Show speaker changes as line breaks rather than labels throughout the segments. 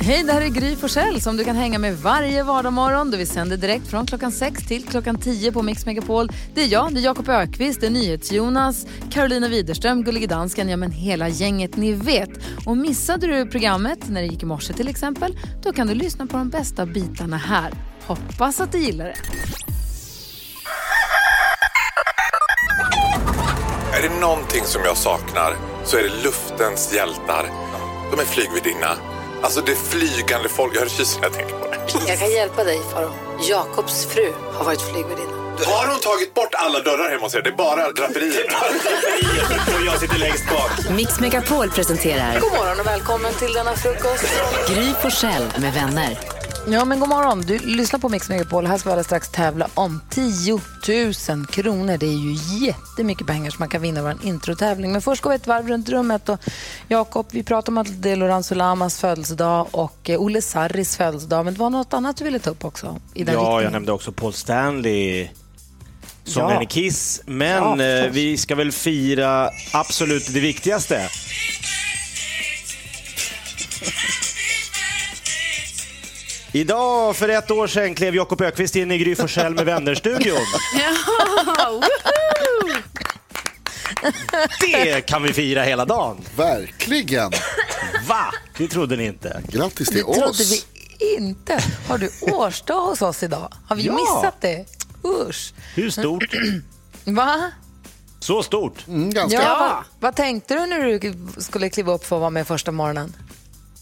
Hej, det här är Gry Forssell som du kan hänga med varje vardagsmorgon. Vi sänder direkt från klockan 6 till klockan 10 på Mix Megapol. Det är jag, det är Jakob Ökvist, det är NyhetsJonas, Carolina Widerström, Gullige Dansken, ja men hela gänget ni vet. Och missade du programmet när det gick i morse till exempel, då kan du lyssna på de bästa bitarna här. Hoppas att du gillar det.
Är det någonting som jag saknar så är det luftens hjältar. De är flygvärdinna. Alltså det flygande folk. Jag har kyss när jag tänker på det.
Jag kan hjälpa dig, Faro. Jakobs fru har varit flygvärdinna.
Har hon tagit bort alla dörrar hemma hos er? Det är bara draperier.
Och jag sitter längst bak.
Mix Megapol presenterar
God morgon och välkommen till denna frukost.
Gry Forssell med vänner.
Ja, men god morgon. Du lyssnar på Mix Megapol. Här ska vi alldeles strax tävla om 10 000 kronor. Det är ju jättemycket pengar som man kan vinna i vår introtävling. Men först går vi ett varv runt rummet. Och Jakob, vi pratade om att det är Lorenzo Lamas födelsedag och eh, Olle Sarris födelsedag. Men det var något annat du ville ta upp också? I den
Ja,
riktningen.
jag nämnde också Paul Stanley. Sångaren
Ja.
i Kiss.
Ja,
Men eh,
förstås.
vi ska väl fira absolut det viktigaste. Idag för ett år sedan klev Jakob Ökvist in i Gry Forssell med vänner-studion. Det kan vi fira hela dagen.
Verkligen.
Va? Det trodde ni inte.
Grattis
Det
till
trodde
oss.
vi inte. Har du årsdag hos oss idag? Har vi
Ja.
missat det? Usch.
Hur stort?
Va?
Så stort.
Mm, ganska.
Ja, vad, vad tänkte du när du skulle kliva upp för att vara med första morgonen?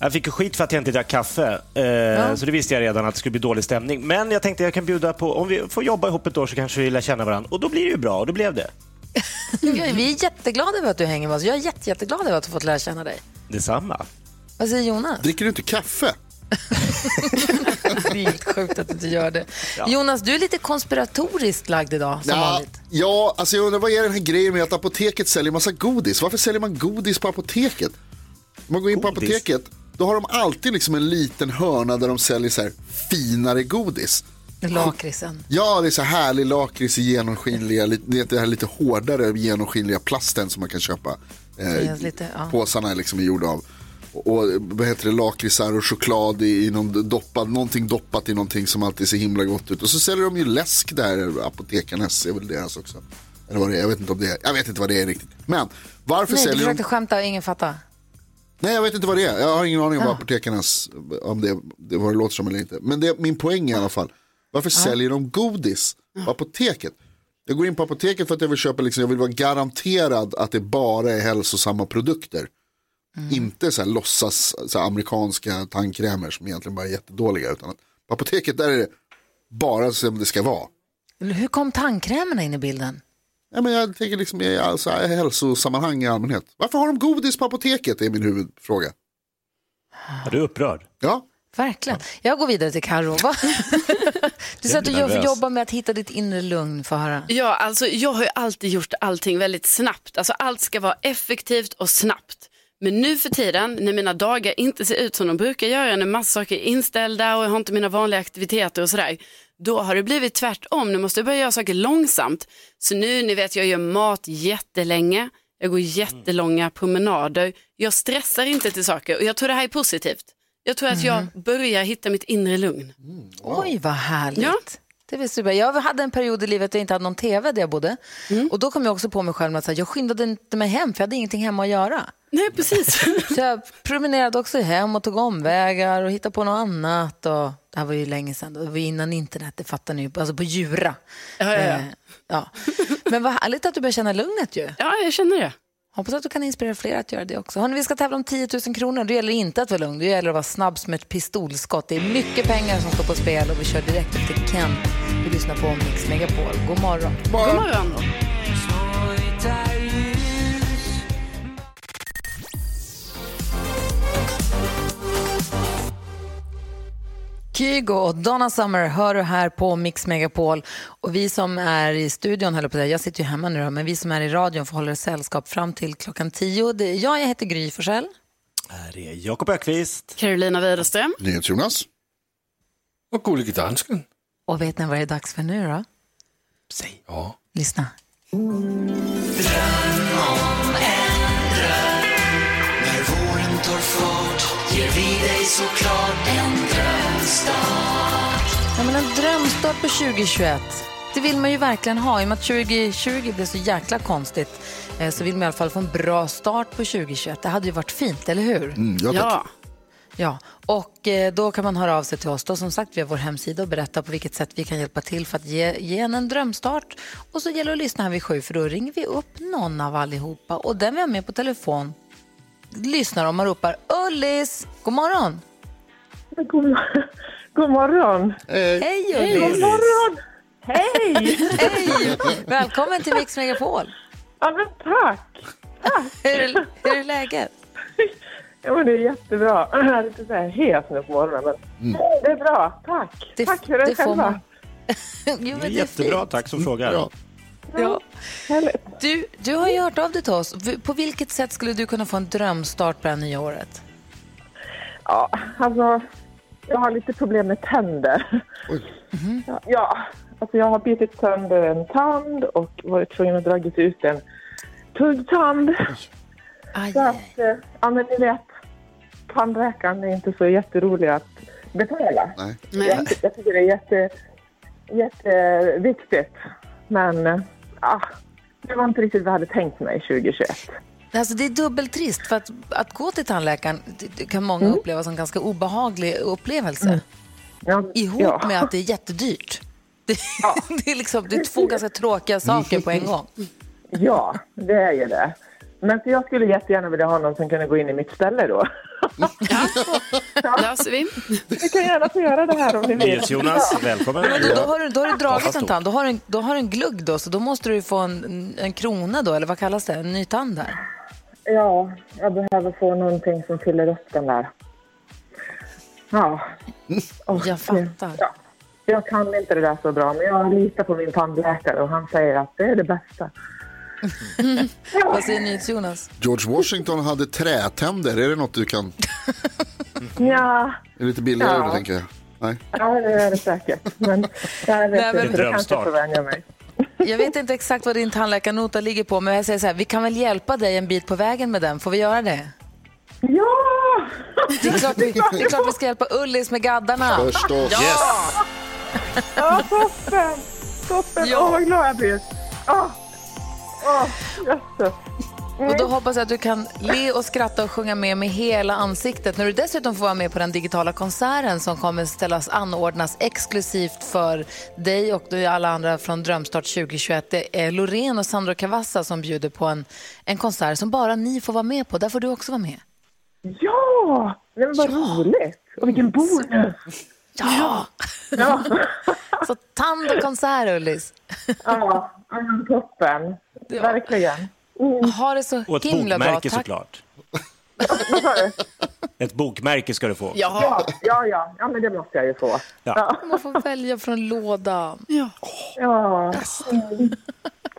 Jag fick skit för att jag inte drack kaffe, eh, så det visste jag redan att det skulle bli dålig stämning. Men jag tänkte jag kan bjuda på, om vi får jobba ihop ett år så kanske vi lär känna varandra. Och då blir det ju bra, och då blev det.
Vi är jätteglada över att du hänger med oss. Jag är jätte, jätteglad över att ha fått lära känna dig.
Detsamma.
Vad säger Jonas?
Dricker du inte kaffe?
Det är helt sjukt att du inte gör det. Jonas, du är lite konspiratoriskt lagd idag, som
Ja,
vanligt.
ja, alltså jag undrar vad är den här grejen med att apoteket säljer massa godis? Varför säljer man godis på apoteket? Om man går in på
Godis?
apoteket, då har de alltid liksom en liten hörna där de säljer så här finare godis.
Lakritsen.
Ja, det är så här härlig lakrits i genomskinliga, det är det här lite hårdare genomskinliga plasten som man kan köpa. Eh,
lite, ja.
påsarna är liksom är gjorda av. Och, och vad heter det, lakritsar och choklad i, i någon doppad, någonting doppat i någonting som alltid ser himla gott ut. Och så säljer de ju läsk där, apotekarnas är väl deras också. Eller vad det är, jag vet inte om det är, jag vet inte vad det är riktigt. Men varför
Nej, du
säljer de?
försökte skämta, ingen fattar.
Nej, jag vet inte vad det är. Jag har ingen aning om vad apotekarnas, om det, det, vad det låter som eller inte. Men det är min poäng i alla fall. Varför säljer de godis på apoteket? Jag går in på apoteket för att jag vill köpa, liksom, jag vill vara garanterad att det bara är hälsosamma produkter. Inte så här låtsas så här, amerikanska tandkrämer som egentligen bara är jättedåliga. Utan att på apoteket där är det bara som det ska vara.
Hur kom tandkrämerna in i bilden?
Ja, men jag tänker liksom i alltså, hälsosammanhang i allmänhet. Varför har de godis på apoteket? Det är min huvudfråga.
Är du upprörd?
Ja,
Verkligen. Jag går vidare till Carro. Du säger att du jobbar med att hitta ditt inre lugn. Få höra.
Ja, alltså jag har ju alltid gjort allting väldigt snabbt. Alltså allt ska vara effektivt och snabbt. Men nu för tiden, när mina dagar inte ser ut som de brukar göra, när massa saker är inställda och jag har inte mina vanliga aktiviteter och sådär, då har det blivit tvärtom. Nu måste jag börja göra saker långsamt. Så nu, ni vet, jag gör mat jättelänge, jag går jättelånga promenader, jag stressar inte till saker och jag tror det här är positivt. Jag tror att jag börjar hitta mitt inre lugn.
Oj, vad härligt.
Ja.
Det du bara. Jag hade en period i livet där jag inte hade någon tv där jag bodde. Och då kom jag också på mig själv att här, jag skyndade inte mig hem för jag hade ingenting hemma att göra.
Nej, precis.
Så jag promenerade också hem och tog omvägar och hittade på något annat. Och det här var ju länge sedan, det var innan internet, det fattar ni alltså på Djura.
Ja, ja, ja.
Eh, ja. Men vad härligt att du börjar känna lugnet ju.
ja, jag känner det.
Hoppas att du kan inspirera fler att göra det också. Hörrni, vi ska tävla om 10 000 kronor. Det gäller inte att vara lugn, det gäller att vara snabb som ett pistolskott. Det är mycket pengar som står på spel och vi kör direkt till Kent. Vi lyssnar på Mix Megapol. God morgon.
God morgon.
Kygo och Donna Summer hör du här på Mix Megapol. Och vi som är i studion, höll jag på jag sitter ju hemma nu då, men vi som är i radion får hålla sällskap fram till klockan 10. Det är jag, jag heter Gry Forssell.
Här är Jakob Ökvist.
Carolina Widerström.
NyhetsJonas.
Och Gullige Dansken.
Och vet ni vad det är dags för nu då?
Säg.
Ja.
Lyssna.
När våren tar fart ger vi dig såklart en drömstart.
Ja, men en drömstart på 2021. Det vill man ju verkligen ha. I och med att 2020 blev så jäkla konstigt eh, så vill man i alla fall få en bra start på 2021. Det hade ju varit fint, eller hur?
Mm, ja.
Ja.
Ja, och eh, då kan man höra av sig till oss då, som sagt via vår hemsida och berätta på vilket sätt vi kan hjälpa till för att ge, ge en en drömstart. Och så gäller det att lyssna här vid sju för då ringer vi upp någon av allihopa och den vi har med på telefon lyssnar om man ropar Ullis, god morgon!
God, god morgon.
Hej
God
Ullis!
morgon. Hej!
Hej! Välkommen till Mix Megapol!
Ja, men tack.
Hur är, hur är läget?
Ja, men det är jättebra. Jag är lite så här hes nu på morgonen, men det är bra. Tack.
Det-
tack för det,
det får
själva.
man- jo, men det är
Jättebra,
fint.
tack som frågar.
Ja.
Ja.
Härligt.
Du, du har ju hört av dig till oss. V- På vilket sätt skulle du kunna få en drömstart på det här nya året?
Ja, alltså, jag har lite problem med tänder. Ja, Ja, alltså jag har bitit sönder en tand och varit tvungen att dra ut en tuggtand.
Aj,
Så att, eh, ja men ni vet, tandläkaren är inte så jätterolig att betala.
Nej.
Jag, jag tycker det är jätte, jätteviktigt. Men ja, det var inte riktigt vad jag hade tänkt mig 2021.
Alltså det är dubbeltrist för att, att gå till tandläkaren det- kan många uppleva som en ganska obehaglig upplevelse.
Ja,
Ihop
ja.
med att det är jättedyrt. Det, det, är liksom, det är två ganska tråkiga saker på en gång.
Ja, det är ju det. Men så jag skulle jättegärna vilja ha någon som kunde gå in i mitt ställe då.
löser vi.
Vi kan gärna få göra det här om ni vill.
Jonas, välkommen.
Men då, då, har du, då har du dragit en
då.
tand, då har du en, då har du en glugg då, så då måste du få en, en krona då, eller vad kallas det? En ny tand där.
Ja, jag behöver få någonting som fyller upp den där. Ja. Och,
Jag fattar.
Ja. Jag kan inte det där så bra, men jag litar på min tandläkare och han säger att det är det bästa.
Vad säger NyhetsJonas?
George Washington hade trätänder. Är det något du kan...
Ja,
Är det lite billigare
Ja.
tänker jag? Nej.
ja det är det säkert. Men jag vet
Nej, men-
inte, då kanske får vänja mig.
Jag vet inte exakt vad din tandläkarnota ligger på, men jag säger så här, vi kan väl hjälpa dig en bit på vägen med den. Får vi göra det?
Ja!
Det är klart vi, det är klart vi ska hjälpa Ullis med gaddarna.
Förstås.
Ja, toppen! Toppen! Åh,
Ja.
vad glad jag blir. Åh, jösses.
Och då hoppas jag att du kan le och skratta och sjunga med med hela ansiktet. När du dessutom får vara med på den digitala konserten som kommer ställas anordnas exklusivt för dig och alla andra från Drömstart 2021. Det är Loreen och Sandro Cavazza som bjuder på en, en konsert som bara ni får vara med på. Där får du också vara med.
Ja! Men vad roligt! Och vilken bonus!
Ja!
Ja,
Så tand och konsert, Ullis.
ja, ja toppen. Verkligen.
Ha det så
Och ett
himla bra.
bokmärke
Tack.
såklart.
Vad sa du?
Ett bokmärke ska du få.
Ja, ja, ja, ja, men det måste jag ju få.
Ja.
Man får välja från lådan.
Ja, mm.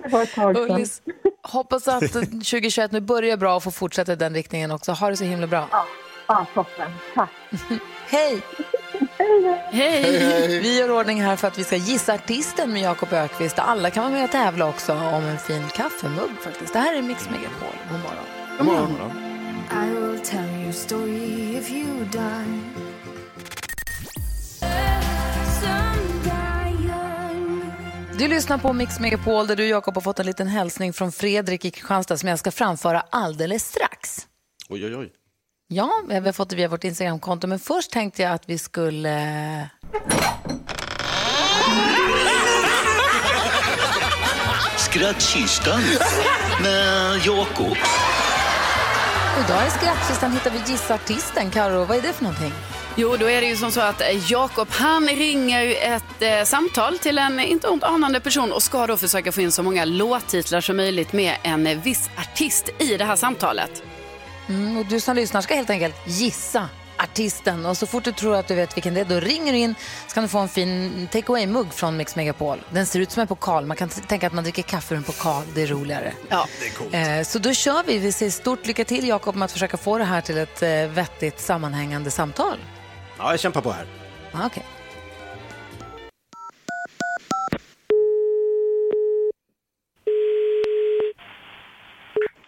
det var ett tag sedan.
Ullis, hoppas att 2021 nu börjar bra och får fortsätta i den riktningen också. Ha det så himla bra.
Ja, ja, toppen. Tack.
Hej!
Hej!
Vi gör ordning här för att vi ska gissa artisten med Jakob Ökvist. Alla kan vara med och tävla också om en fin kaffemugg faktiskt. Det här är Mix Megapol. God morgon.
God morgon.
I will tell you a story if you die.
Du lyssnar på Mix Megapol där du Jakob har fått en liten hälsning från Fredrik i Kristianstad som jag ska framföra alldeles strax.
Oj, oj, oj.
Ja, vi har fått det via vårt Instagramkonto men först tänkte jag att vi skulle...
Skrattkistan med Jakob.
Idag i skrattkistan hittar vi Gissa artisten. Karo, vad är det för någonting?
Jo, då är det ju som så att eh, Jakob han ringer ett eh, samtal till en inte ont anande person och ska då försöka få in så många låttitlar som möjligt med en viss artist i det här samtalet.
Mm, och du som lyssnar ska helt enkelt gissa artisten och så fort du tror att du vet vilken det är, då ringer du in så kan du få en fin take away-mugg från Mix Megapol. Den ser ut som en pokal, man kan tänka att man dricker kaffe ur en pokal, det är roligare.
Ja.
Eh, så då kör vi, vi säger stort lycka till Jakob med att försöka få det här till ett eh, vettigt sammanhängande samtal.
Ja, jag kämpar på här.
Ah, Okej.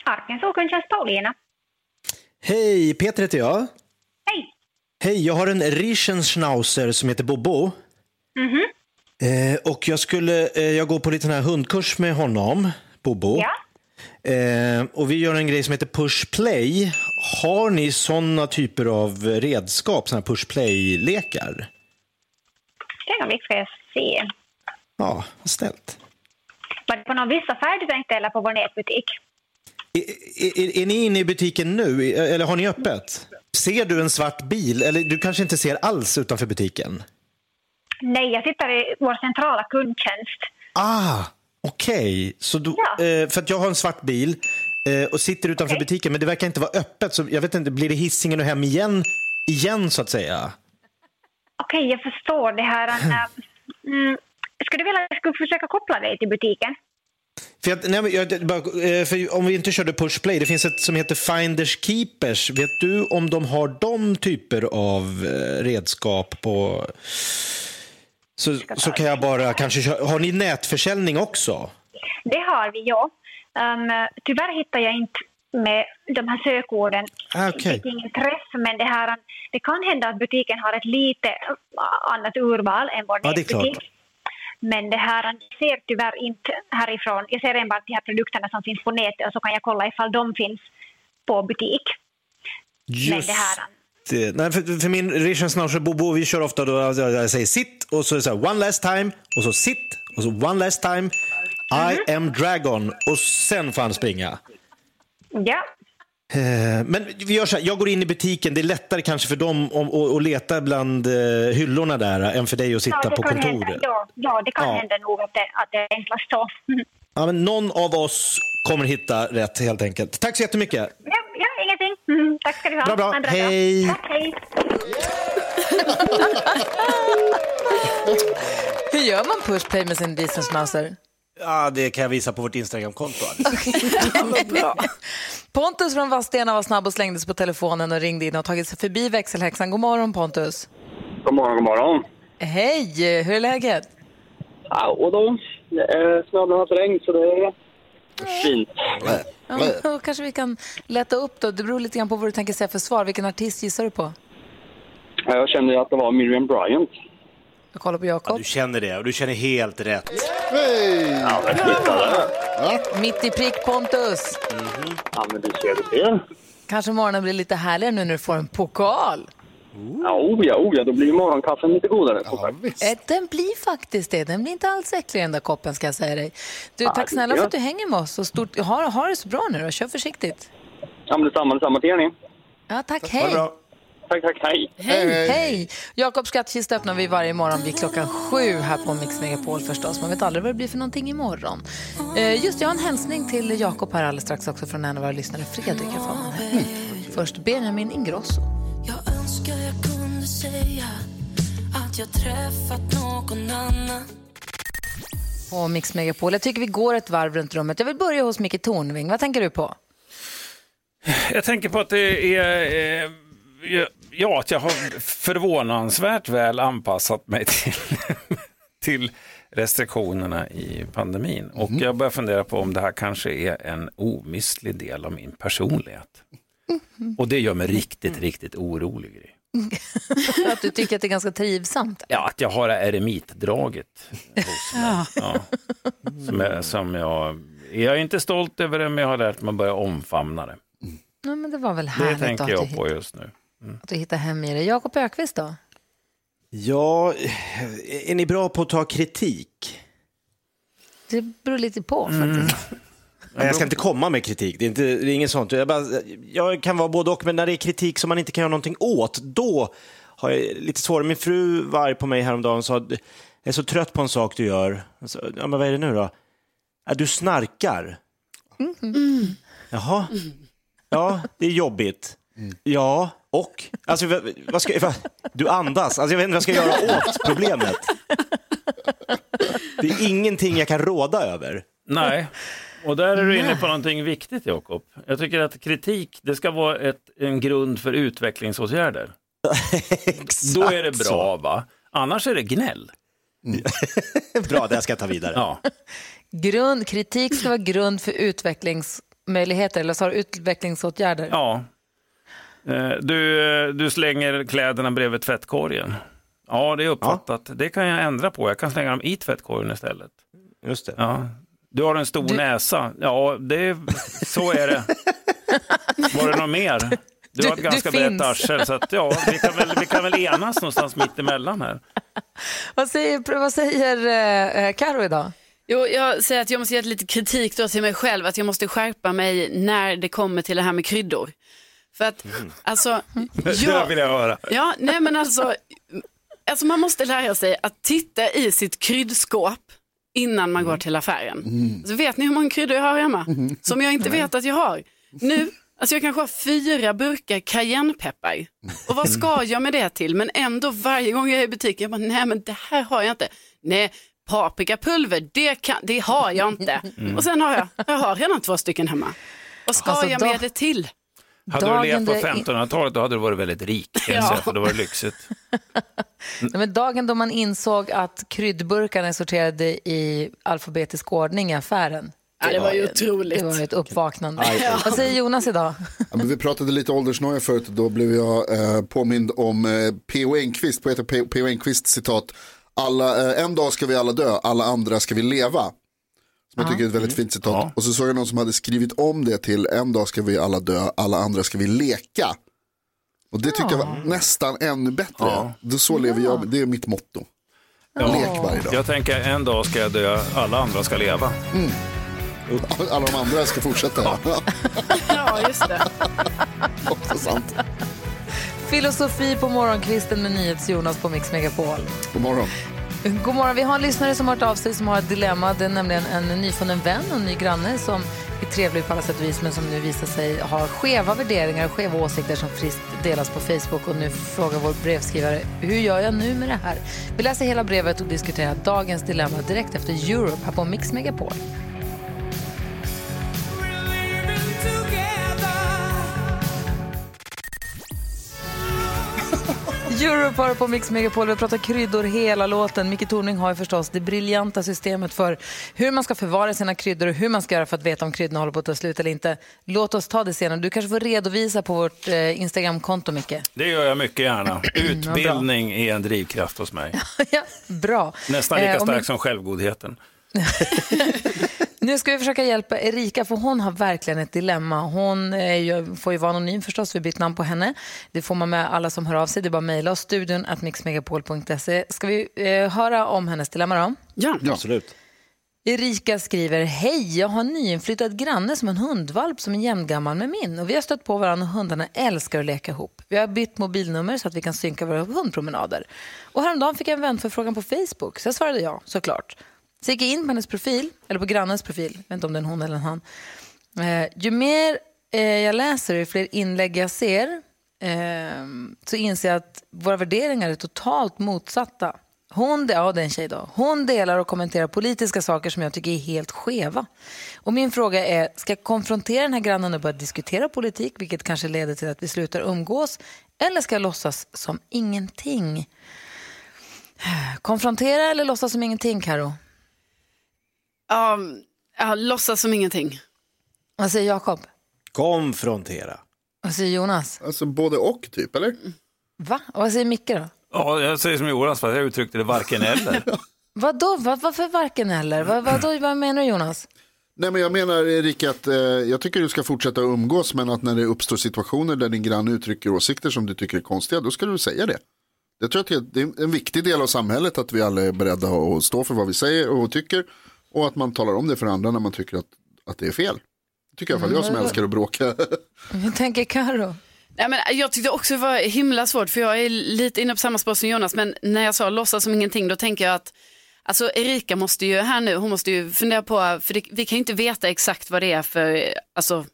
Arkens åkundtjänst Paulina.
Hej, Peter heter jag.
Hej.
Hej, jag har en Riesenschnauzer som heter Bobo.
Mhm.
Eh, och jag skulle, eh, jag går på lite här hundkurs med honom, Bobo.
Ja.
Eh, och vi gör en grej som heter push play. Har ni såna typer av redskap, såna push play-lekar?
Ögonblick ska jag se.
Ja, snällt.
Var det på någon viss affär du tänkte eller på vår nätbutik?
Är, är, är ni inne i butiken nu, eller har ni öppet? Ser du en svart bil, eller du kanske inte ser alls utanför butiken?
Nej, jag sitter i vår centrala kundtjänst.
Ah, okej. Så då, eh, för att jag har en svart bil eh, och sitter utanför butiken, men det verkar inte vara öppet. Så jag vet inte, blir det hissingen och hem igen, igen så att säga?
Okej, jag förstår det här. Mm, skulle du vilja att jag skulle försöka koppla dig till butiken?
För, jag, nej, jag, bara, eh, för om vi inte körde push play, det finns ett som heter Finders Keepers. Vet du om de har de typer av eh, redskap på... Så, så kan jag bara kanske köra. Har ni nätförsäljning också?
Det har vi, ja. Um, tyvärr hittar jag inte med de här sökorden
Ah, okej.
fick ingen träff, men det, här, det kan hända att butiken har ett lite äh, annat urval än vår
Ja, det är klart.
nätbutik. Men det här ser tyvärr inte härifrån. Jag ser enbart de här produkterna som finns på nätet och så kan jag kolla ifall de finns på butik. Men det.
Nej, för, för min Schnauzer Bobo, vi kör ofta då, alltså, jag säger sitt och så är det så här, one last time och så sitt och så one last time. I am dragon och sen får han springa.
ja,
Men vi gör så här, jag går in i butiken, det är lättare kanske för dem att- leta bland eh, hyllorna där än för dig att sitta
ja, det
på
kan
kontoret.
hända, ja, ja, det kan
Ja.
hända nog att det, att det är enklast så.
Ja, men någon av oss kommer hitta rätt helt enkelt. Tack så jättemycket.
Ja, ja ingenting. Mm, tack ska du ha.
Bra, bra.
Dag.
Hej.
Tack, hej.
Hur gör man pushplay med sin dieselschnauzer?
Ja, det kan jag visa på vårt Instagramkonto.
Bra. Pontus från Vadstena var snabb och slängde sig på telefonen och ringde in och tagit sig förbi växelhäxan. God morgon Pontus.
God morgon, god morgon.
Hej, hur är läget?
Ja, och då, det är snöblandat regn så det är fint.
Ja, då kanske vi kan lätta upp då. Det beror lite grann på vad du tänker säga för svar. Vilken artist gissar du på?
Ja, Jag kände ju att det var Miriam Bryant.
Jag kollar på Jakob.
Du känner det och du känner helt rätt.
Ja, men titta
Mitt i prick Pontus.
Ja, men du ser, du ser.
Kanske morgonen blir lite härligare nu när du får en pokal.
Ja, oh ja, oh ja, då blir morgonkaffen lite godare. Ja,
Eh, Den blir faktiskt det. Den blir inte alls äcklig den där koppen ska jag säga dig. Du,
Ja,
tack snälla för att du hänger med oss. Och stort, ha, ha det så bra nu då. Kör försiktigt.
ja men detsamma, detsamma till er ni.
Ja, tack. Hej.
Tack, tack, hej.
Hej. Hej. Jakobs skattkista öppnar vi varje morgon vid klockan sju här på Mix Megapol förstås. Man vet aldrig vad det blir för någonting imorgon. Eh, just jag har en hälsning till Jakob här alldeles strax också från en av våra lyssnare. Fredrik den här. Först Benjamin Ingrosso.
Jag önskar jag kunde säga att jag träffat någon annan
På Mix Megapol. Jag tycker vi går ett varv runt rummet. Jag vill börja hos Micke Tornving. Vad tänker du på?
Jag tänker på att det är... Eh, ja, att jag har förvånansvärt väl anpassat mig till, till restriktionerna i pandemin. Och jag börjar fundera på om det här kanske är en omistlig del av min personlighet. Och det gör mig riktigt, riktigt orolig.
Att du tycker att det är ganska trivsamt?
Ja, att jag har eremitdraget hos mig. Ja. Som, jag, som jag, jag är inte stolt över det, men jag har lärt mig att börja omfamna det.
Nej, men det var väl
Det
härligt
tänker
att, du,
jag på just nu.
Att du hittar hem i det. Jakob Ökvist då?
Ja, är ni bra på att ta kritik?
Det beror lite på faktiskt.
Nej, Jag ska inte komma med kritik, det är, inte, det är inget sånt. Jag, bara, jag kan vara både och, men när det är kritik som man inte kan göra någonting åt, då har jag lite svårare. Min fru var arg på mig häromdagen och sa jag är så trött på en sak du gör. Sa, ja, men vad är det nu då? Du snarkar. Jaha. Ja, det är jobbigt. Ja, och? Alltså, vad, ska, vad, du andas. Alltså, jag vet inte vad jag ska göra åt problemet. Det är ingenting jag kan råda över.
Nej, och där är du inne på någonting viktigt Jakob. Jag tycker att kritik, det ska vara ett, en grund för utvecklingsåtgärder. Då är det bra va? Annars är det gnäll.
Bra, det ska jag ta vidare.
Ja.
Grund, kritik ska vara grund för utvecklingsmöjligheter, eller sa du utvecklingsåtgärder?
ja. Eh, Du, eh, du slänger kläderna bredvid tvättkorgen. Ja, det är uppfattat. Det kan jag ändra på. Jag kan slänga dem i tvättkorgen istället.
Just det.
Ja. Du har en stor
Du-
näsa. Ja, det, så är det. Var det något mer? Du,
Du-
har ett ganska brett arsel, så att, ja, vi, kan väl, vi kan väl enas någonstans mitt emellan här.
Vad säger, vad säger eh, Karo idag?
Jo, jag säger att jag måste ge lite kritik då till mig själv, att jag måste skärpa mig när det kommer till det här med kryddor. För att, alltså,
Det
jag,
vill jag höra.
ja, nej men alltså, alltså, man måste lära sig att titta i sitt kryddskåp innan man går till affären. Så vet ni hur många kryddor jag har hemma? Som jag inte vet att jag har. Nu, alltså jag kanske har fyra burkar cayennepeppar. Och vad ska jag med det till? Men ändå varje gång jag är i butiken, jag bara, nej men det här har jag inte. Nej, paprikapulver, det, kan, det har jag inte. Och sen har jag, jag har redan två stycken hemma. Vad ska
Alltså,
jag
då-
med det till?
Hade
Dagen
du levt på
det-
1500-talet då hade du varit väldigt rik.
Ja.
säga, för då var det lyxigt.
Nej, men dagen då man insåg att kryddburkarna är sorterade i alfabetisk ordning i affären.
Ja, det var ju otroligt.
Det var ett uppvaknande.
Aj.
Vad säger Jonas idag?
Ja, men vi pratade lite åldersnoja förut och då blev jag eh, påmind om eh, P.O. Enquist, poeten P.O. Enquist citat. Alla, eh, en dag ska vi alla dö, alla andra ska vi leva. Som jag tycker är ett väldigt fint citat.
Ja.
Och så såg jag någon som hade skrivit om det till en dag ska vi alla dö, alla andra ska vi leka. Och det tyckte jag var nästan ännu bättre.
Ja.
Det, så lever jag, det är mitt motto. Lek varje dag.
Jag tänker en dag ska jag dö, alla andra ska leva.
Alla de andra ska fortsätta.
Ja, just det.
Också sant.
Filosofi på morgonkvisten med NyhetsJonas på Mix Megapol.
God morgon.
God morgon. Vi har en lyssnare som har hört av sig som har ett dilemma. Det är nämligen en nyfunnen vän och en ny granne som är trevlig på alla sätt och vis men som nu visar sig ha skeva värderingar och skeva åsikter som friskt delas på Facebook. Och nu frågar vår brevskrivare, hur gör jag nu med det här? Vi läser hela brevet och diskuterar dagens dilemma direkt efter Europe här på Mix Megapol. Europe har på Mix Megapol. Vi pratar kryddor hela låten. Micke Tornving har ju förstås det briljanta systemet för hur man ska förvara sina kryddor och hur man ska göra för att veta om kryddorna håller på att ta slut eller inte. Låt oss ta det senare. Du kanske får redovisa på vårt eh, Instagramkonto, Micke.
Det gör jag mycket gärna. Utbildning är en drivkraft hos mig.
ja, bra.
Nästan lika
Eh,
stark som självgodheten.
Nu ska vi försöka hjälpa Erika, för hon har verkligen ett dilemma. Hon är ju, får ju vara anonym förstås, vi har bytt namn på henne. Det får man med alla som hör av sig. Det är bara att mejla oss, studion at mixmegapol.se. Ska vi eh, höra om hennes dilemma då?
Ja.
Absolut.
Erika skriver, hej, jag har en nyinflyttad granne som en hundvalp som är jämngammal med min. Och vi har stött på varandra och hundarna älskar att leka ihop. Vi har bytt mobilnummer så att vi kan synka våra hundpromenader. Och häromdagen fick jag en vänförfrågan på Facebook, så jag svarade ja, såklart. Så gick jag in på hennes profil, eller på grannens profil, jag vet inte om det är en hon eller en han. Eh, ju mer eh, jag läser och ju fler inlägg jag ser eh, så inser jag att våra värderingar är totalt motsatta. Hon, ja, det är en tjej då. Hon delar och kommenterar politiska saker som jag tycker är helt skeva. Och min fråga är, ska jag konfrontera den här grannen och börja diskutera politik, vilket kanske leder till att vi slutar umgås, eller ska jag låtsas som ingenting? Konfrontera eller låtsas som ingenting, Karo?
Ja, ja, låtsas som ingenting.
Vad säger Jakob?
Konfrontera.
Vad säger Jonas?
Alltså både och typ, eller?
Va? Och vad säger Micke då?
Ja, jag säger som Jonas, fast jag uttryckte det varken eller.
Vadå? Vad, varför varken eller? Vad, vadå, vad menar du Jonas?
Nej men jag menar Erika att eh, jag tycker du ska fortsätta umgås men att när det uppstår situationer där din granne uttrycker åsikter som du tycker är konstiga då ska du säga det. Jag tror att det är en viktig del av samhället att vi alla är beredda att stå för vad vi säger och tycker och att man talar om det för andra när man tycker att, att det är fel. Det tycker jag i alla fall jag som älskar att bråka.
Hur tänker Karo?
Ja, men jag tyckte också det var himla svårt för jag är lite inne på samma spår som Jonas men när jag sa låtsas som ingenting då tänker jag att Alltså Erika måste ju här nu, hon måste ju fundera på, för det, vi kan ju inte veta exakt vad det är för alltså,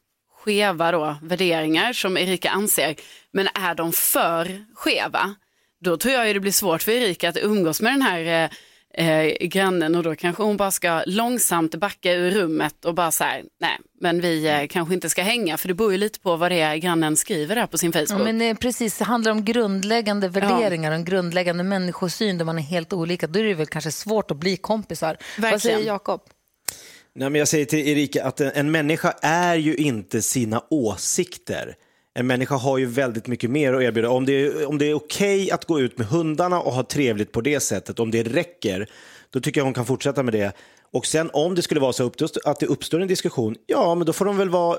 skeva då, värderingar som Erika anser. Men är de för skeva, då tror jag ju det blir svårt för Erika att umgås med den här eh, eh, grannen och då kanske hon bara ska långsamt backa ur rummet och bara så här, nej, men vi eh, kanske inte ska hänga för det beror ju lite på vad det är grannen skriver där på sin
Ja,
Facebook.
men eh, precis, det handlar om grundläggande värderingar och en grundläggande människosyn där man är helt olika. Då är det väl kanske svårt att bli kompisar. Vad
Verkligen.
säger Jakob?
Nej, men jag säger till Erika att en, en människa är ju inte sina åsikter en människa har ju väldigt mycket mer att erbjuda. Om det är, om det är okej att gå ut med hundarna och ha trevligt på det sättet, om det räcker, då tycker jag hon kan fortsätta med det. Och sen om det skulle vara så att det uppstår en diskussion, ja, men då får de väl vara,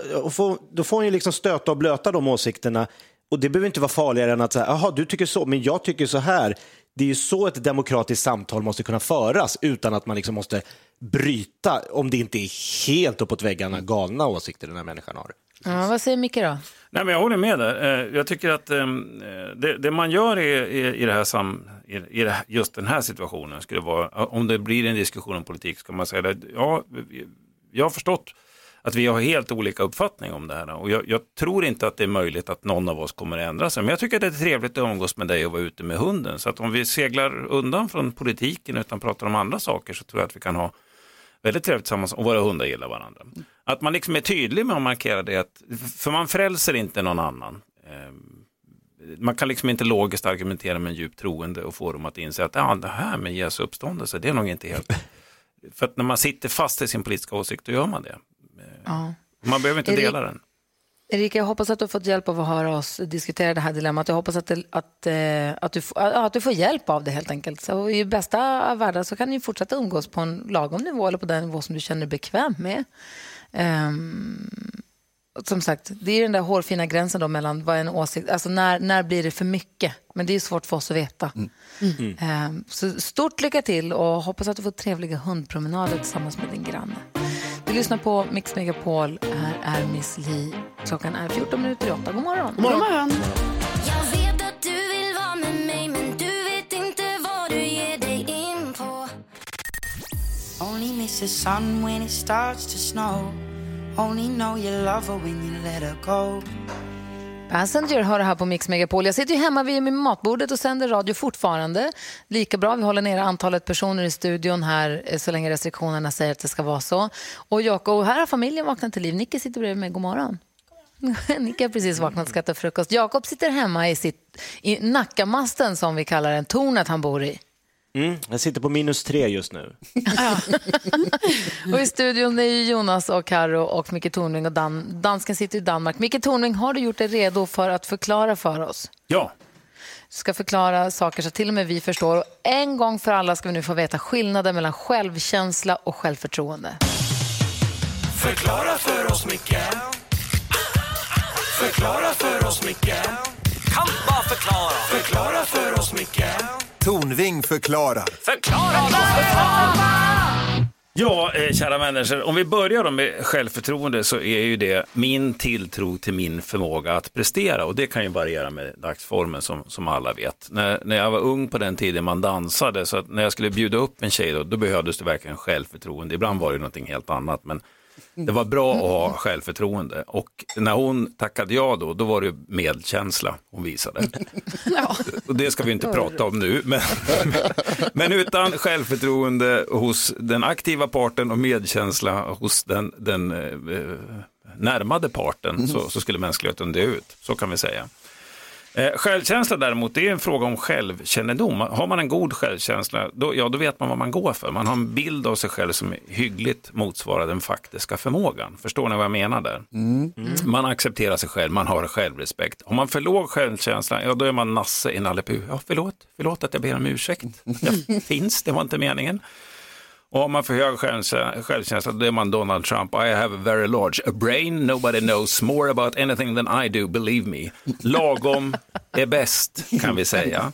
då får hon ju liksom stöta och blöta de åsikterna. Och det behöver inte vara farligare än att säga, jaha, du tycker så, men jag tycker så här. Det är ju så ett demokratiskt samtal måste kunna föras utan att man liksom måste bryta om det inte är helt uppåt väggarna galna åsikter den här människan har.
Ja, vad säger Micke då?
Nej, men jag håller med där. Eh, jag tycker att eh, det, det man gör i, i, i, det här sam, i, i det just den här situationen skulle vara, om det blir en diskussion om politik, ska man säga att ja, jag har förstått att vi har helt olika uppfattning om det här. Och jag, jag, tror inte att det är möjligt att någon av oss kommer att ändra sig. Men jag tycker att det är trevligt att umgås med dig och vara ute med hunden. Så att om vi seglar undan från politiken utan pratar om andra saker så tror jag att vi kan ha väldigt trevligt tillsammans och våra hundar gillar varandra. Att man liksom är tydlig med att markera det, att, för man frälser inte någon annan. Ehm, Man kan liksom inte logiskt argumentera med en djup troende och få dem att inse att ja, det här med Jesu uppståndelse, det är nog inte helt... För att när man sitter fast i sin politiska åsikt, då gör man det.
Ja.
Man behöver inte
Erik-
dela den.
Erika, jag hoppas att du har fått hjälp av att höra oss diskutera det här dilemmat. Jag hoppas att, det, att, eh, att, du, att du får hjälp av det helt enkelt. Så I bästa av världar så kan ni fortsätta umgås på en lagom nivå eller på den nivå som du känner dig bekväm med. Och som sagt, det är den där hårfina gränsen då mellan vad en åsikt, alltså när, när blir det för mycket? Men det är svårt för oss att veta. Ehm, så stort lycka till och hoppas att du får trevliga hundpromenader tillsammans med din granne. Du lyssnar på Mix Megapol. Här är Miss Li. Klockan är 14 minuter i 8. God morgon.
God morgon.
Jag vet att du vill vara med mig men du vet inte vad du ger dig in på
Only miss the sun when it starts to snow. Only know you love her when you let her go.
Passenger har det här på Mix Megapol. Jag sitter ju hemma vid matbordet och sänder radio fortfarande. Lika bra, vi håller nere antalet personer i studion här eh, så länge restriktionerna säger att det ska vara så. Och Jakob, här har familjen vaknat till liv. Nicke sitter bredvid mig, god morgon. Nicke har precis vaknat och ska äta frukost. Jakob sitter hemma i, sitt, i Nackamasten som vi kallar den, tornet han bor i.
Mm, jag sitter på minus tre just nu.
Och i studion är Jonas och Karo och Micke Tornving och Dan, dansken sitter i Danmark. Micke Tornving, har du gjort dig redo för att förklara för oss?
Ja.
Du ska förklara saker så till och med vi förstår. Och en gång för alla ska vi nu få veta skillnaden mellan självkänsla och självförtroende.
Förklara för oss, Micke Förklara för oss, Micke Kan bara förklara Förklara för oss, Micke
Tornving förklarar.
Förklara då!
Ja, eh, kära människor, om vi börjar då med självförtroende så är ju det min tilltro till min förmåga att prestera och det kan ju variera med dagsformen som, som alla vet. När, när jag var ung på den tiden man dansade så att när jag skulle bjuda upp en tjej då, då behövdes det verkligen självförtroende. Ibland var det någonting helt annat men det var bra att ha självförtroende och när hon tackade ja då, då var det medkänsla hon visade. Och det ska vi inte prata om nu, men, men utan självförtroende hos den aktiva parten och medkänsla hos den, den eh, närmade parten så, så skulle mänskligheten dö ut, så kan vi säga. Eh, självkänsla däremot, det är en fråga om självkännedom. Har man en god självkänsla, då, ja, då vet man vad man går för. Man har en bild av sig själv som hyggligt motsvarar den faktiska förmågan. Förstår ni vad jag menar där? Man accepterar sig själv, man har självrespekt. Har man för låg självkänsla, ja då är man nasse i Nalle. Ja, förlåt, förlåt att jag ber om ursäkt. Jag finns, det var inte meningen. Och har man för hög självkä- självkänsla, då är man Donald Trump. I have a very large a brain, nobody knows more about anything than I do, believe me. Lagom är bäst, kan vi säga.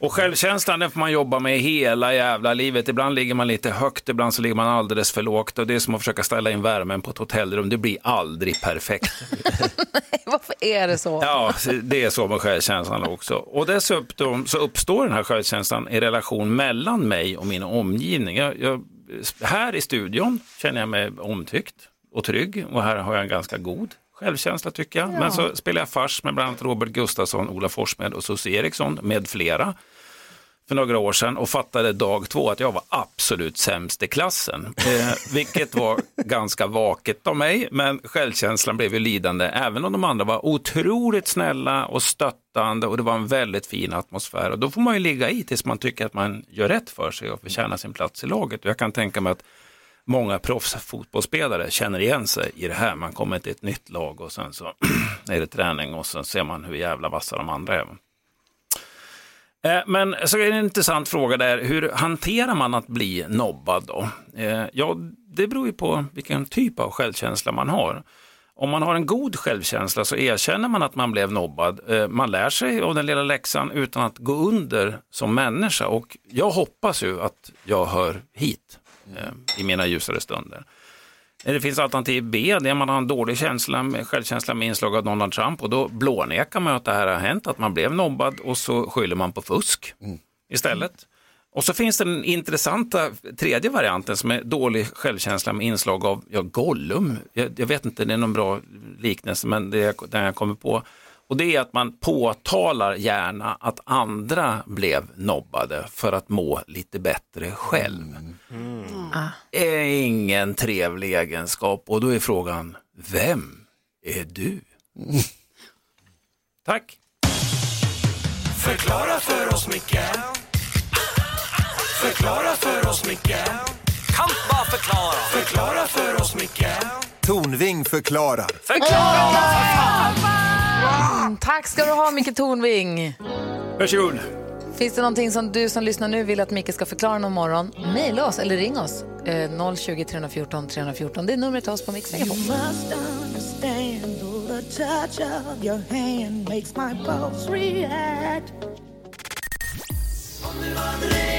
Och självkänslan den får man jobba med hela jävla livet. Ibland ligger man lite högt, ibland så ligger man alldeles för lågt. Och det är som att försöka ställa in värmen på ett hotellrum. Det blir aldrig perfekt.
Varför är det så?
Ja, det är så med självkänslan också. Och dessutom så uppstår den här självkänslan i relation mellan mig och min omgivning. Jag, jag, här i studion känner jag mig omtyckt och trygg och här har jag en ganska god självkänsla tycker jag.
Ja.
Men så spelar jag fars med bland annat Robert Gustafsson, Ola Forssmed och Susie Eriksson med flera för några år sedan och fattade dag två att jag var absolut sämst i klassen. Eh, vilket var ganska vaket av mig, men självkänslan blev ju lidande. Även om de andra var otroligt snälla och stöttande och det var en väldigt fin atmosfär. Och då får man ju ligga i tills man tycker att man gör rätt för sig och förtjänar sin plats i laget. Och jag kan tänka mig att många proffsfotbollsspelare känner igen sig i det här. Man kommer till ett nytt lag och sen så är det träning och sen ser man hur jävla vassa de andra är. Eh, men så är det en intressant fråga där, hur hanterar man att bli nobbad då? Eh, ja, det beror ju på vilken typ av självkänsla man har. Om man har en god självkänsla så erkänner man att man blev nobbad. Eh, Man lär sig av den lilla läxan utan att gå under som människa och jag hoppas ju att jag hör hit eh, i mina ljusare stunder. Eh, Det finns alternativ B, det är man har en dålig känsla, självkänsla med inslag av Donald Trump och då blånekar man att det här har hänt, att man blev nobbad och så skyller man på fusk istället. Och så finns den intressanta tredje varianten som är dålig självkänsla med inslag av ja, Gollum. Jag, jag vet inte, det är någon bra liknelse, men det är den jag kommer på. Och det är att man påtalar gärna att andra blev nobbade för att må lite bättre själv. Är ingen trevlig egenskap och då är frågan, vem är du? Tack.
Förklara för oss, Micke Förklara för oss, Micke Kan bara förklara Förklara för oss, Micke
Tornving förklarar.
Mm, tack ska du ha, Micke Tornving.
Varsågod.
Finns det någonting som du som lyssnar nu vill att Micke ska förklara någon morgon? Mejla oss eller ring oss. Eh, 020 314 314. Det är numret till oss på Mix Megapol.
must understand the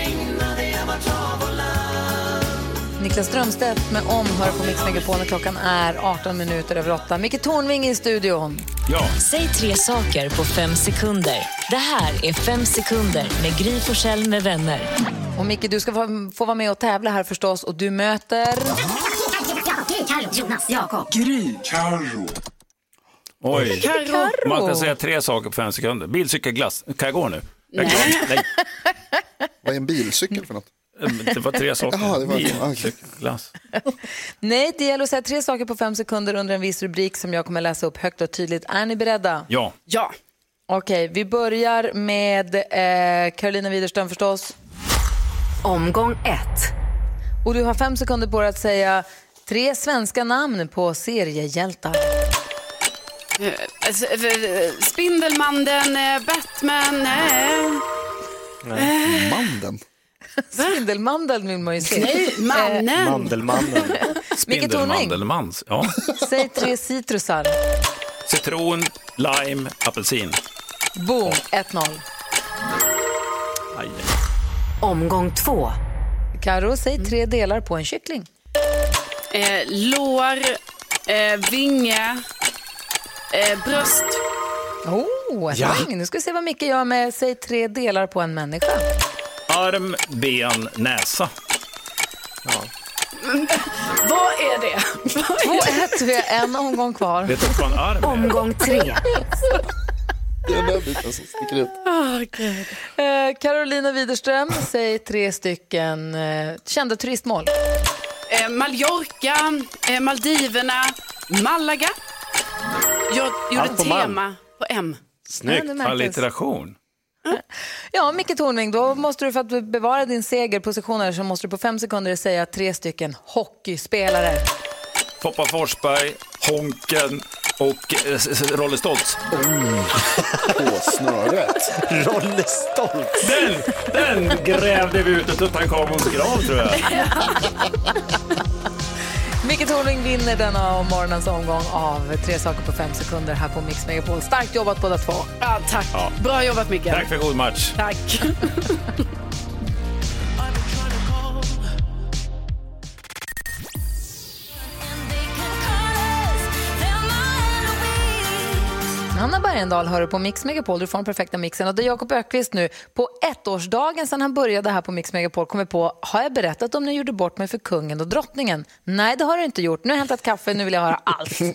Niklas Strömstedt med Omhör på Mix Megapol när klockan är 18 minuter över 8. Micke Tornving i studion.
Ja.
Säg tre saker på fem sekunder. Det här är Fem sekunder med Gry Forssell med vänner.
Och Micke, du ska få, få vara med och tävla här förstås och du möter...
Carro, Jonas, Jakob.
Gry. Carro. Oj,
Carro.
man kan säga tre saker på fem sekunder. Bilcykelglass, kan jag gå nu? Jag
Nej.
Nej.
Vad är en bilcykel för något?
Det var tre saker.
Jaha, det var-
Bilcykelglass.
Nej, det gäller att säga tre saker på fem sekunder under en viss rubrik som jag kommer läsa upp högt och tydligt. Är ni beredda?
Ja.
Ja.
Okej, vi börjar med eh, Carolina Widerström förstås.
Omgång ett.
Och du har fem sekunder på dig att säga tre svenska namn på seriehjältar.
Eh, eh, Spindelmannen, eh, Batman, eh,
Manden.
Spindelmandeln vill man ju se.
Nej, mannen.
Eh,
Mandelmannen.
Micke Tornving,
Spindelmandelmans. Ja.
säg tre citrusar.
Citron, lime, apelsin.
Boom, 1-0.
Aj.
Omgång två.
Karo, säg tre delar på en kyckling.
eh, lår, eh, vinge, eh, bröst.
Oh,
Ja.
poäng. Nu ska vi se vad Micke gör med säg tre delar på en människa.
Arm, ben, näsa.
Vad är det? Vad är
2-1, vi har en omgång kvar.
Vet du vad en arm är?
Omgång tre.
Det är den där biten som sticker ut.
Eh, Carolina Widerström, säg tre stycken eh, kända turistmål.
Eh, Mallorca, eh, Maldiverna, Malaga. Jag gjorde
Allt på
ett
Mal.
tema på M.
Ja,
Snyggt. Allitteration.
Ja, Micke Tornving, då måste du för att bevara din segerpositioner så måste du på fem sekunder säga tre stycken hockeyspelare.
Poppa Forsberg, Honken och eh, Rolle Stoltz.
På snöret.
Rolle Stolt.
Den, den grävde vi ut ur Tutankhamons grav tror jag.
Micke Tornving vinner denna morgonens omgång av tre saker på fem sekunder här på Mix Megapol. Starkt jobbat båda två.
Ja, tack.
Ja.
Bra jobbat Micke.
Tack för god match.
Tack.
Bergendahl hör du på Mix Megapol. Du får den perfekta mixen. Och det är Jakob Ökvist nu på ettårsdagen sedan han började här på Mix Megapol kommer på, har jag berättat om när jag gjorde bort mig för kungen och drottningen? Nej, det har du inte gjort. Nu har jag hämtat kaffe, nu vill jag höra allt.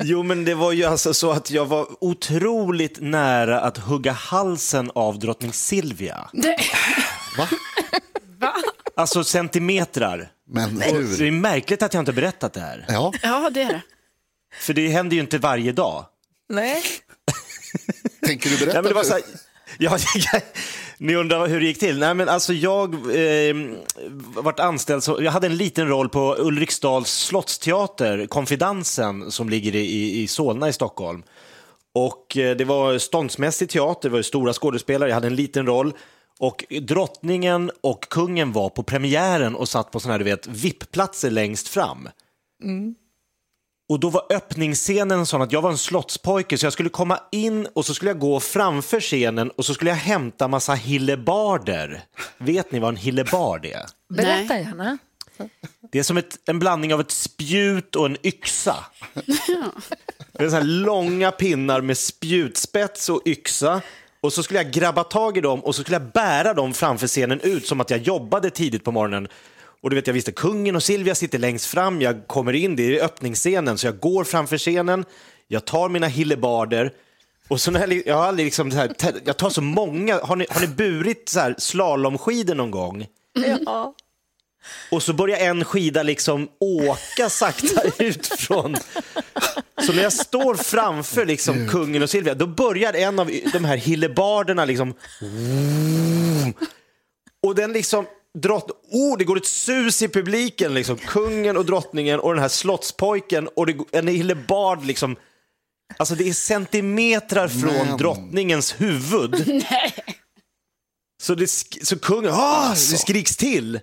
Jo, men det var ju alltså så att jag var otroligt nära att hugga halsen av drottning Silvia.
Det,
Alltså centimetrar.
Men hur?
Det är märkligt att jag inte berättat det här.
Ja,
ja, det är det.
För det händer ju inte varje dag.
Nej.
tänker du berätta
men det var så här, ja, Ni undrar hur det gick till? Nej, men alltså jag eh, vart anställd, så, jag hade en liten roll på Ulriksdals slottsteater, Konfidansen, som ligger i, i Solna i Stockholm. Och eh, det var ståndsmässig teater, det var ju stora skådespelare, jag hade en liten roll. Och drottningen och kungen var på premiären och satt på såna här, du vet, VIP-platser längst fram.
Mm.
Och då var öppningsscenen sån att jag var en slottspojke så jag skulle komma in och så skulle jag gå framför scenen och så skulle jag hämta massa hillebarder. Vet ni vad en hillebard är?
Berätta gärna.
Det är som ett, en blandning av ett spjut och en yxa. Det är så här långa pinnar med spjutspets och yxa. Och så skulle jag grabba tag i dem och så skulle jag bära dem framför scenen ut som att jag jobbade tidigt på morgonen. Och du vet, jag visste kungen och Silvia sitter längst fram, jag kommer in, det är öppningsscenen, så jag går framför scenen, jag tar mina hillebarder och så när jag, jag har aldrig liksom så här, jag tar så många, har ni, har ni burit så här slalomskidor någon gång?
Ja.
Och så börjar en skida liksom åka sakta ut från... Så när jag står framför liksom kungen och Silvia, då börjar en av de här hillebarderna liksom... Och den liksom... Drott... Oh, det går ett sus i publiken, liksom. kungen och drottningen och den här slottspojken och det... en hillebard liksom... Alltså det är centimetrar från
Men.
drottningens huvud. Så, det, sk- så kungen, ah, det skriks till.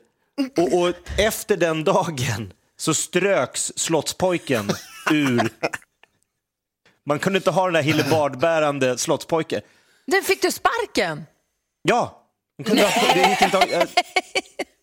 Och, och efter den dagen så ströks slottspojken ur... Man kunde inte ha den där hillebardbärande slottspojken.
Den fick du sparken?
Ja, det gick inte, att- jag-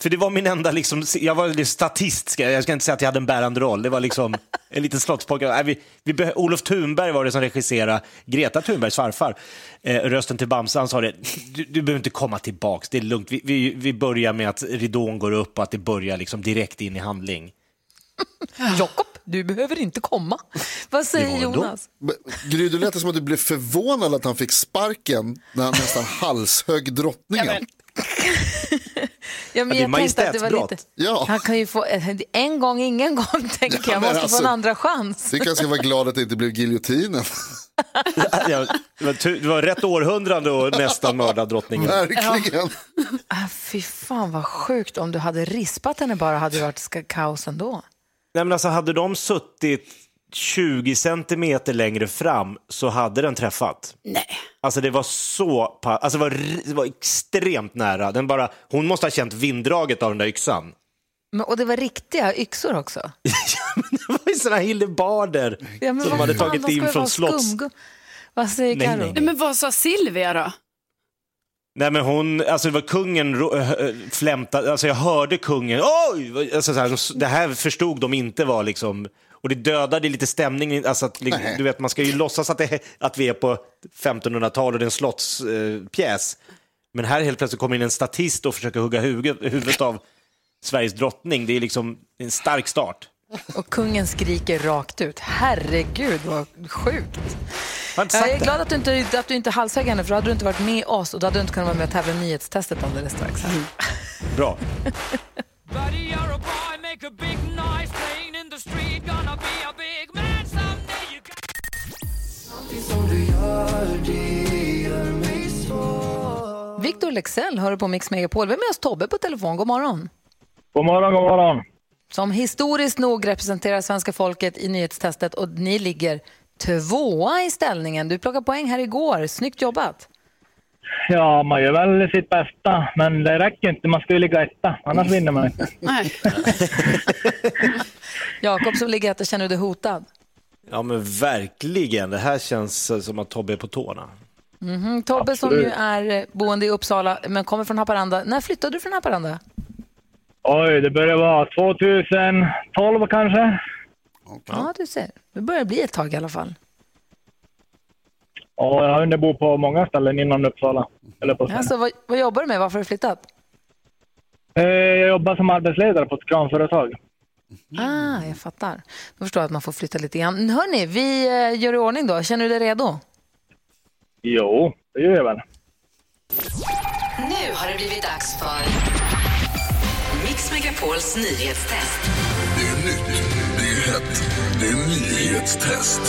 för det var min enda, liksom, jag var statist, ska jag, jag ska inte säga att jag hade en bärande roll. Det var liksom en liten slottspojke. Nej, vi, vi, Olof Thunberg var det som regisserade, Greta Thunbergs farfar, eh, rösten till Bamse, han sa det, du, du behöver inte komma tillbaks, det är lugnt. Vi, vi, vi börjar med att ridån går upp och att det börjar liksom direkt in i handling.
Jakob, du behöver inte komma. Vad säger Jonas?
Gry, det lät som att du blev förvånad att han fick sparken när han nästan halshögg drottningen.
Ja, men
Ja, det är
jag att det var lite...
Ja.
Han kan ju få en gång, ingen gång, tänker
Ja,
jag. Måste få
alltså,
en andra chans.
Tycker jag ska vara glad att det inte blev giljotinen.
Ja, det, var, rätt århundrade och nästan mörda drottningen.
Verkligen.
Ah, fy fan vad sjukt. Om du hade rispat henne bara hade det varit kaos ändå.
Nej, men alltså, hade de suttit 20 centimeter längre fram så hade den träffat.
Nej.
Alltså det var så pa- alltså det var, det var extremt nära. Den bara, hon måste ha känt vinddraget av den där yxan.
Men, och det var riktiga yxor också.
Det var ju såna hillebarder
Ja, men
som de hade tagit in från slotts...
Vad säger
nej.
Men vad sa Silvia då?
Nej men hon, alltså det var kungen äh, äh, flämtade, alltså jag hörde kungen, oj! Alltså så här, det här förstod de inte var liksom, och det dödade lite stämningen, alltså att, liksom, du vet man ska ju låtsas att, det, att vi är på 1500-talet och det är en slottspjäs. Eh, pjäs. men här helt plötsligt kommer in en statist och försöker hugga huvudet, huvudet av Sveriges drottning, det är liksom en stark start.
Och kungen skriker rakt ut. Herregud vad sjukt. Jag är glad att du inte, att du inte halshögg henne för då hade du inte varit med oss och då hade du inte kunnat vara med och tävla i nyhetstestet alldeles strax. Här.
Bra.
Victor Lexell hör på Mix Megapol. Vi har med oss Tobbe på telefon. God morgon.
God morgon, god morgon.
Som historiskt nog representerar svenska folket i nyhetstestet och ni ligger tvåa i ställningen. Du plockade poäng här igår. Snyggt jobbat.
Ja, man gör väl sitt bästa, men det räcker inte. Man ska ju ligga etta, annars vinner man inte.
Nej.
Jakob som ligger etta, känner du dig hotad?
Ja men verkligen, det här känns som att Tobbe är på tårna.
Mhm. Tobbe som
Absolut.
ju är eh, boende i Uppsala men kommer från Haparanda. När flyttade du från Haparanda?
Oj, det börjar vara 2012 kanske.
Ja, du ser. Det börjar bli ett tag i alla fall.
Och jag har hunnit bo på många ställen innan Uppsala. Eller på
Alltså, vad, vad jobbar du med? Varför har du flyttat?
Eh, Jag jobbar som arbetsledare på ett kranföretag.
Ah, jag fattar. Då förstår jag att man får flytta lite grann. Hörni, vi eh, gör i ordning då. Känner du dig redo?
Jo, det gör jag väl.
Nu har det blivit dags för Mix Megapols nyhetstest.
Det är nytt, det hett, det är nyhetstest.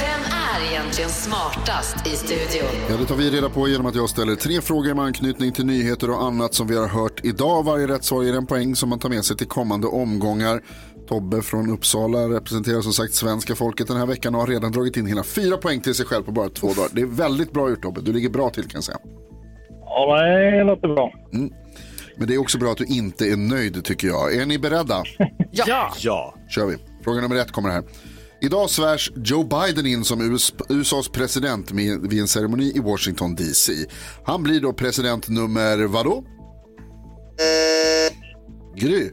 Vem är egentligen smartast i studion?
Ja, det tar vi reda på genom att jag ställer tre frågor med anknytning till nyheter och annat som vi har hört idag. Varje rätt svar ger en poäng som man tar med sig till kommande omgångar. Tobbe från Uppsala representerar som sagt svenska folket den här veckan och har redan dragit in hela fyra poäng till sig själv på bara två dagar. Det är väldigt bra gjort Tobbe, du ligger bra till kan jag säga.
Ja, det låter bra.
Mm. Men det är också bra att du inte är nöjd tycker jag. Är ni beredda?
Ja.
Ja.
kör vi. Fråga nummer ett kommer här. Idag svärs Joe Biden in som US USAs president med, vid en ceremoni i Washington DC. Han blir då president nummer vadå? Gry.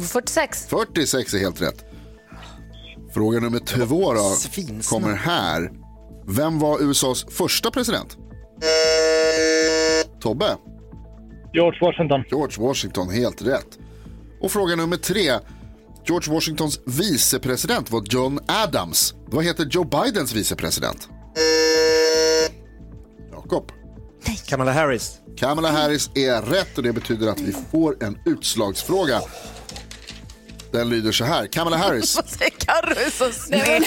46.
46 är helt rätt. Fråga nummer två då kommer här. Vem var USAs första president? Tobbe?
George Washington.
George Washington, helt rätt. Och fråga nummer tre. George Washingtons vicepresident var John Adams. Vad heter Joe Bidens vicepresident? Jakob.
Kamala Harris.
Kamala Harris är rätt och det betyder att vi får en utslagsfråga. Den lyder så här. Kamala Harris.
Vad säger Carro är så
Nej,
snäll.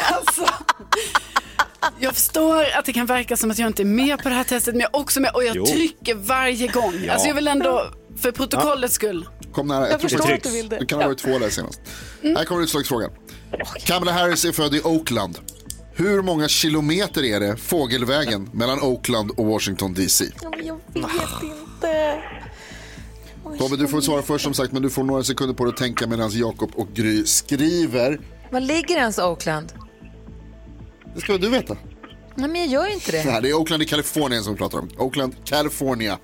Jag förstår att det kan verka som att jag inte är med på det här testet, men jag är också med och jag
Jo.
trycker varje gång.
Ja.
Alltså jag vill ändå, för protokollets skull.
Kom nära.
Jag
tror
förstår att du vill det.
Du kan ha varit två där senast. Här kommer utslagsfrågan. Kamala Harris är född i Oakland. Hur många kilometer är det fågelvägen mellan Oakland och Washington DC?
Men jag vet inte.
Tobbe, du får svara först som sagt, men du får några sekunder på dig att tänka medan Jakob och Gry skriver.
Var ligger ens Oakland?
Det ska du veta?
Nej, men jag gör ju inte det.
Nej, det är Oakland i Kalifornien som vi pratar om. Oakland, California.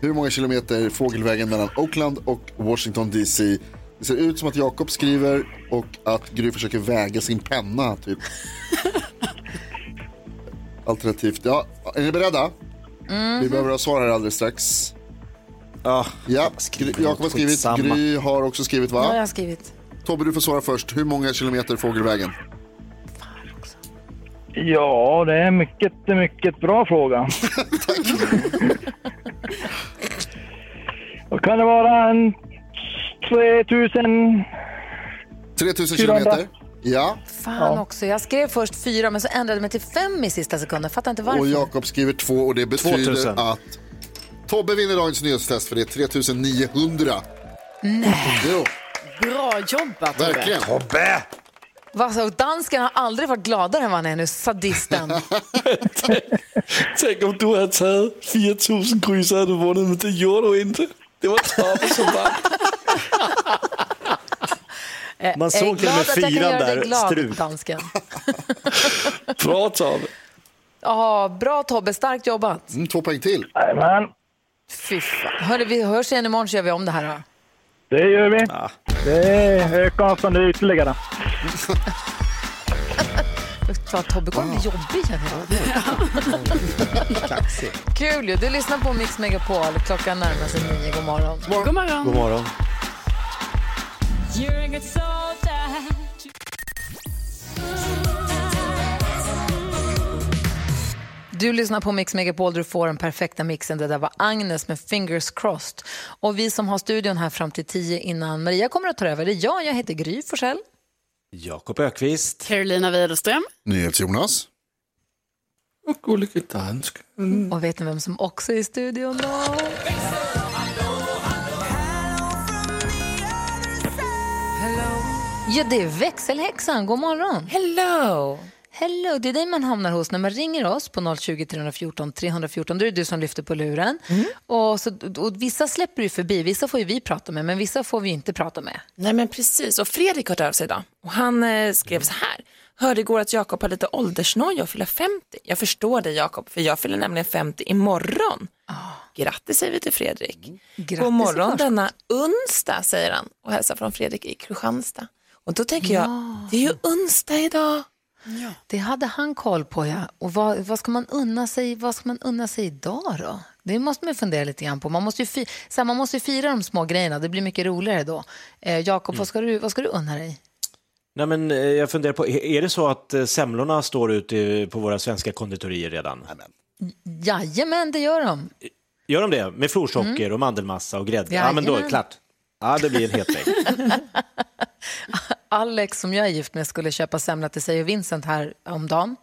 Hur många kilometer fågelvägen mellan Oakland och Washington DC? Det ser ut som att Jakob skriver och att Gry försöker väga sin penna, typ. Alternativt, ja. Är ni beredda? Vi behöver ha svar här alldeles strax.
Ja,
ja. Jakob har skrivit,
Skitsamma.
Gry har också skrivit
Ja, jag
va?
har skrivit.
Tobbe, du får svara först. Hur många kilometer fågelvägen?
Ja, det är en mycket, mycket bra fråga. Vad kan det vara? En 3000...
3000
400.
kilometer? Ja.
Fan också. Jag skrev först fyra men så ändrade jag mig till fem i sista sekunden. Fattar inte varför.
Och Jakob skriver två och det betyder
2000.
att Tobbe vinner dagens nyhetstest för det är 3900.
Nej.
Jo,
Bra jobbat Tobbe.
verkligen.
Tobbe!
Vad så, dansken har aldrig varit gladare än vad han är nu, sadisten.
Tänk om du hade tagit 4000 Gry så hade du vunnit, men det gjorde du inte. Det var Tobbe som vann.
Man såg till och med
glad att jag kan
fyran
göra dig
där,
glad,
strut.
dansken.
Bra Tobbe.
Ja, bra Tobbe, starkt jobbat.
Mm, två poäng till.
Jajamän,
Fy fan. Hörru, vi hörs igen imorgon så gör vi om det här. Då.
Det gör vi. Det ökar avståndet ytterligare.
Tobbe kommer bli jobbig jag. Kul ju. Du lyssnar på Mix Megapol. Klockan närmar sig nio. God morgon.
God morgon.
God morgon.
You're a
Du lyssnar på Mix Megapol. Du får den perfekta mixen. Det där var Agnes med Fingers Crossed. Och vi som har studion här fram till tio innan Maria kommer att ta över. Det är jag. Jag heter Gry Forssell.
Jakob Ökvist.
Carolina Widerström.
NyhetsJonas.
Och gullige dansken.
Och vet ni vem som också är i studion då? Ja, det är växelhäxan. God morgon.
Hello!
Hello, det är dig man hamnar hos när man ringer oss på 020 314 314. Då är det du som lyfter på luren. Och, så, och vissa släpper ju förbi, vissa får vi prata med, men vissa får vi inte prata med.
Nej men precis, och Fredrik har hört av sig idag och han eh, skrev så här. Hörde igår att Jakob har lite åldersnoja och fyller 50. Jag förstår dig Jakob, för jag fyller nämligen 50 imorgon. Grattis säger vi till Fredrik.
Grattis
God morgon denna onsdag säger han och hälsar från Fredrik i Kristianstad. Och då tänker jag, det är ju onsdag idag.
Det hade han koll på, ja. Och vad, vad, ska man unna sig, vad ska man unna sig idag då? Det måste man fundera lite grann på. Man måste ju, fi, här, man måste ju fira de små grejerna, det blir mycket roligare då. Eh, Jakob, vad, ska du, vad ska du unna dig?
Nej, men eh, jag funderar på, är det så att eh, semlorna står ute på våra svenska konditorier redan?
Jajamän, det gör de.
Gör de det? Med florsocker och mandelmassa och grädde? Ja, men då är det klart. Ja, det blir en het.
Alex som jag är gift med skulle köpa semla till sig och Vincent här om dagen.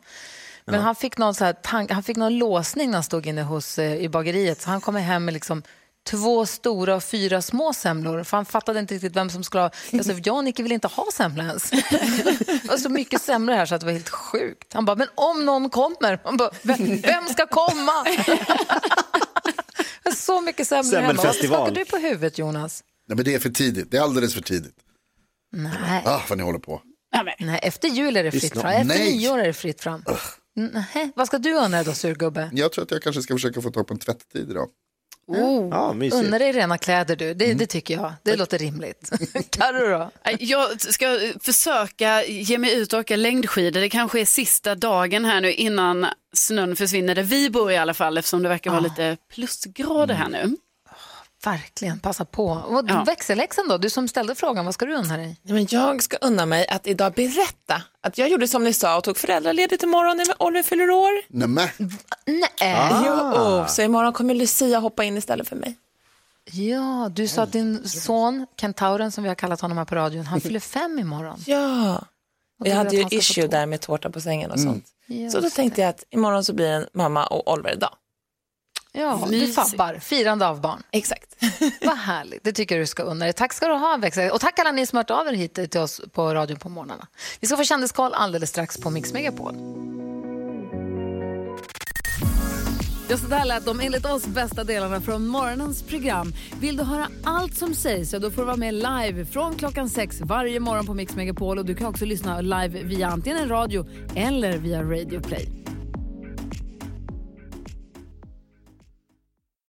Men
Ja.
han, fick någon så här tank, han fick någon låsning när han stod inne hos, eh, i bageriet. Så han kom hem med liksom två stora och fyra små semlor. För han fattade inte riktigt vem som skulle ha... Alltså, jag och Nicky vill inte ha semla ens. det var så mycket semlor här så att det var helt sjukt. Han bara, men om någon kommer? Han bara, vem, vem ska komma? så mycket semlor hemma. Vad skakar du på huvudet Jonas?
Nej men det är för tidigt, det är alldeles för tidigt.
Nej.
Ah, vad ni håller på.
Nej, efter jul är det fritt fram. Efter
Nej.
nyår är det fritt fram. Nej. Vad ska du unna dig då, surgubbe?
Jag tror att jag kanske ska försöka få tag på en tvätttid idag.
Oh,
mysigt.
unna dig rena kläder du, det, det tycker jag. Det låter rimligt. Carro då?
Jag ska försöka ge mig ut och åka längdskidor. Det kanske är sista dagen här nu innan snön försvinner där vi bor i alla fall eftersom det verkar vara lite plusgrader här nu.
Verkligen, passa på. Och
Ja.
Växelläxan då, du som ställde frågan, vad ska du unna dig?
Men jag ska unna mig att idag berätta att jag gjorde som ni sa och tog föräldraledigt imorgon när Oliver fyller år.
Nämen.
Nej.
Ah.
Jo, så imorgon kommer Lucia hoppa in istället för mig.
Ja, du sa att din son, kentauren som vi har kallat honom här på radion, han fyller fem imorgon.
Ja,
Och du
hade ju issue där med tårta på sängen och
Mm.
sånt.
Just
Så då tänkte jag att imorgon så blir det en mamma och Oliver idag.
Ja, du fabbar, firande av barn.
Exakt.
Vad härligt, det tycker jag du ska unna dig. Tack ska du ha, Växel. Och tack alla ni som har hört av er hit till oss på radion på morgnarna. Vi ska få kändiskoll alldeles strax på Mix Megapol. Ja, så där lät de enligt oss bästa delarna från morgonens program. Vill du höra allt som sägs så då får du vara med live från klockan sex varje morgon på Mix Megapol. Och du kan också lyssna live via antingen en radio eller via Radio Play.